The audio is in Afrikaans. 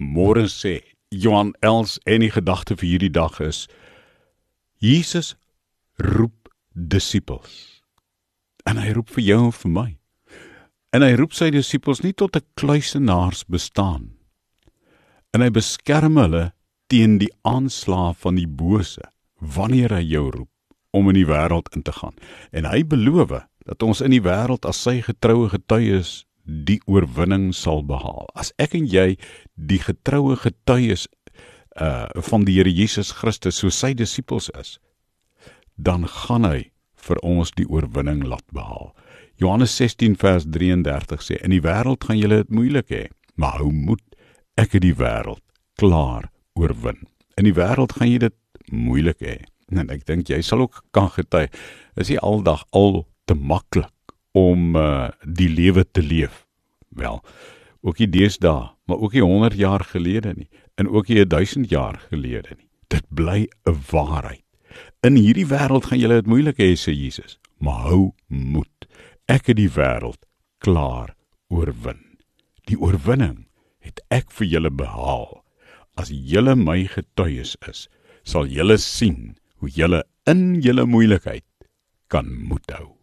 Môre sê Johan Els en die gedagte vir hierdie dag is Jesus roep disippels. En hy roep vir jou en vir my. En hy roep sy disippels nie tot 'n kluisenaars bestaan. En hy beskerm hulle teen die aanslae van die bose wanneer hy jou roep om in die wêreld in te gaan. En hy beloof dat ons in die wêreld as sy getroue getuies die oorwinning sal behaal. As ek en jy die getroue getuies uh van die Here Jesus Christus soos sy disippels is, dan gaan hy vir ons die oorwinning laat behaal. Johannes 16 vers 33 sê: "In die wêreld gaan julle dit moeilik hê, maar hou moed, ek het die wêreld klaar oorwin." In die wêreld gaan jy dit moeilik hê. En ek dink jy sal ook kan getuig, is nie aldag al te maklik om uh, die lewe te leef. Wel, ook nie deesdae, maar ook nie 100 jaar gelede nie, en ook nie 1000 jaar gelede nie. Dit bly 'n waarheid. In hierdie wêreld gaan julle dit moeilik hê, sê Jesus, maar hou moed. Ek het die wêreld klaar oorwin. Die oorwinning het ek vir julle behaal. As julle my getuies is, sal julle sien hoe julle in julle moeilikheid kan moed hou.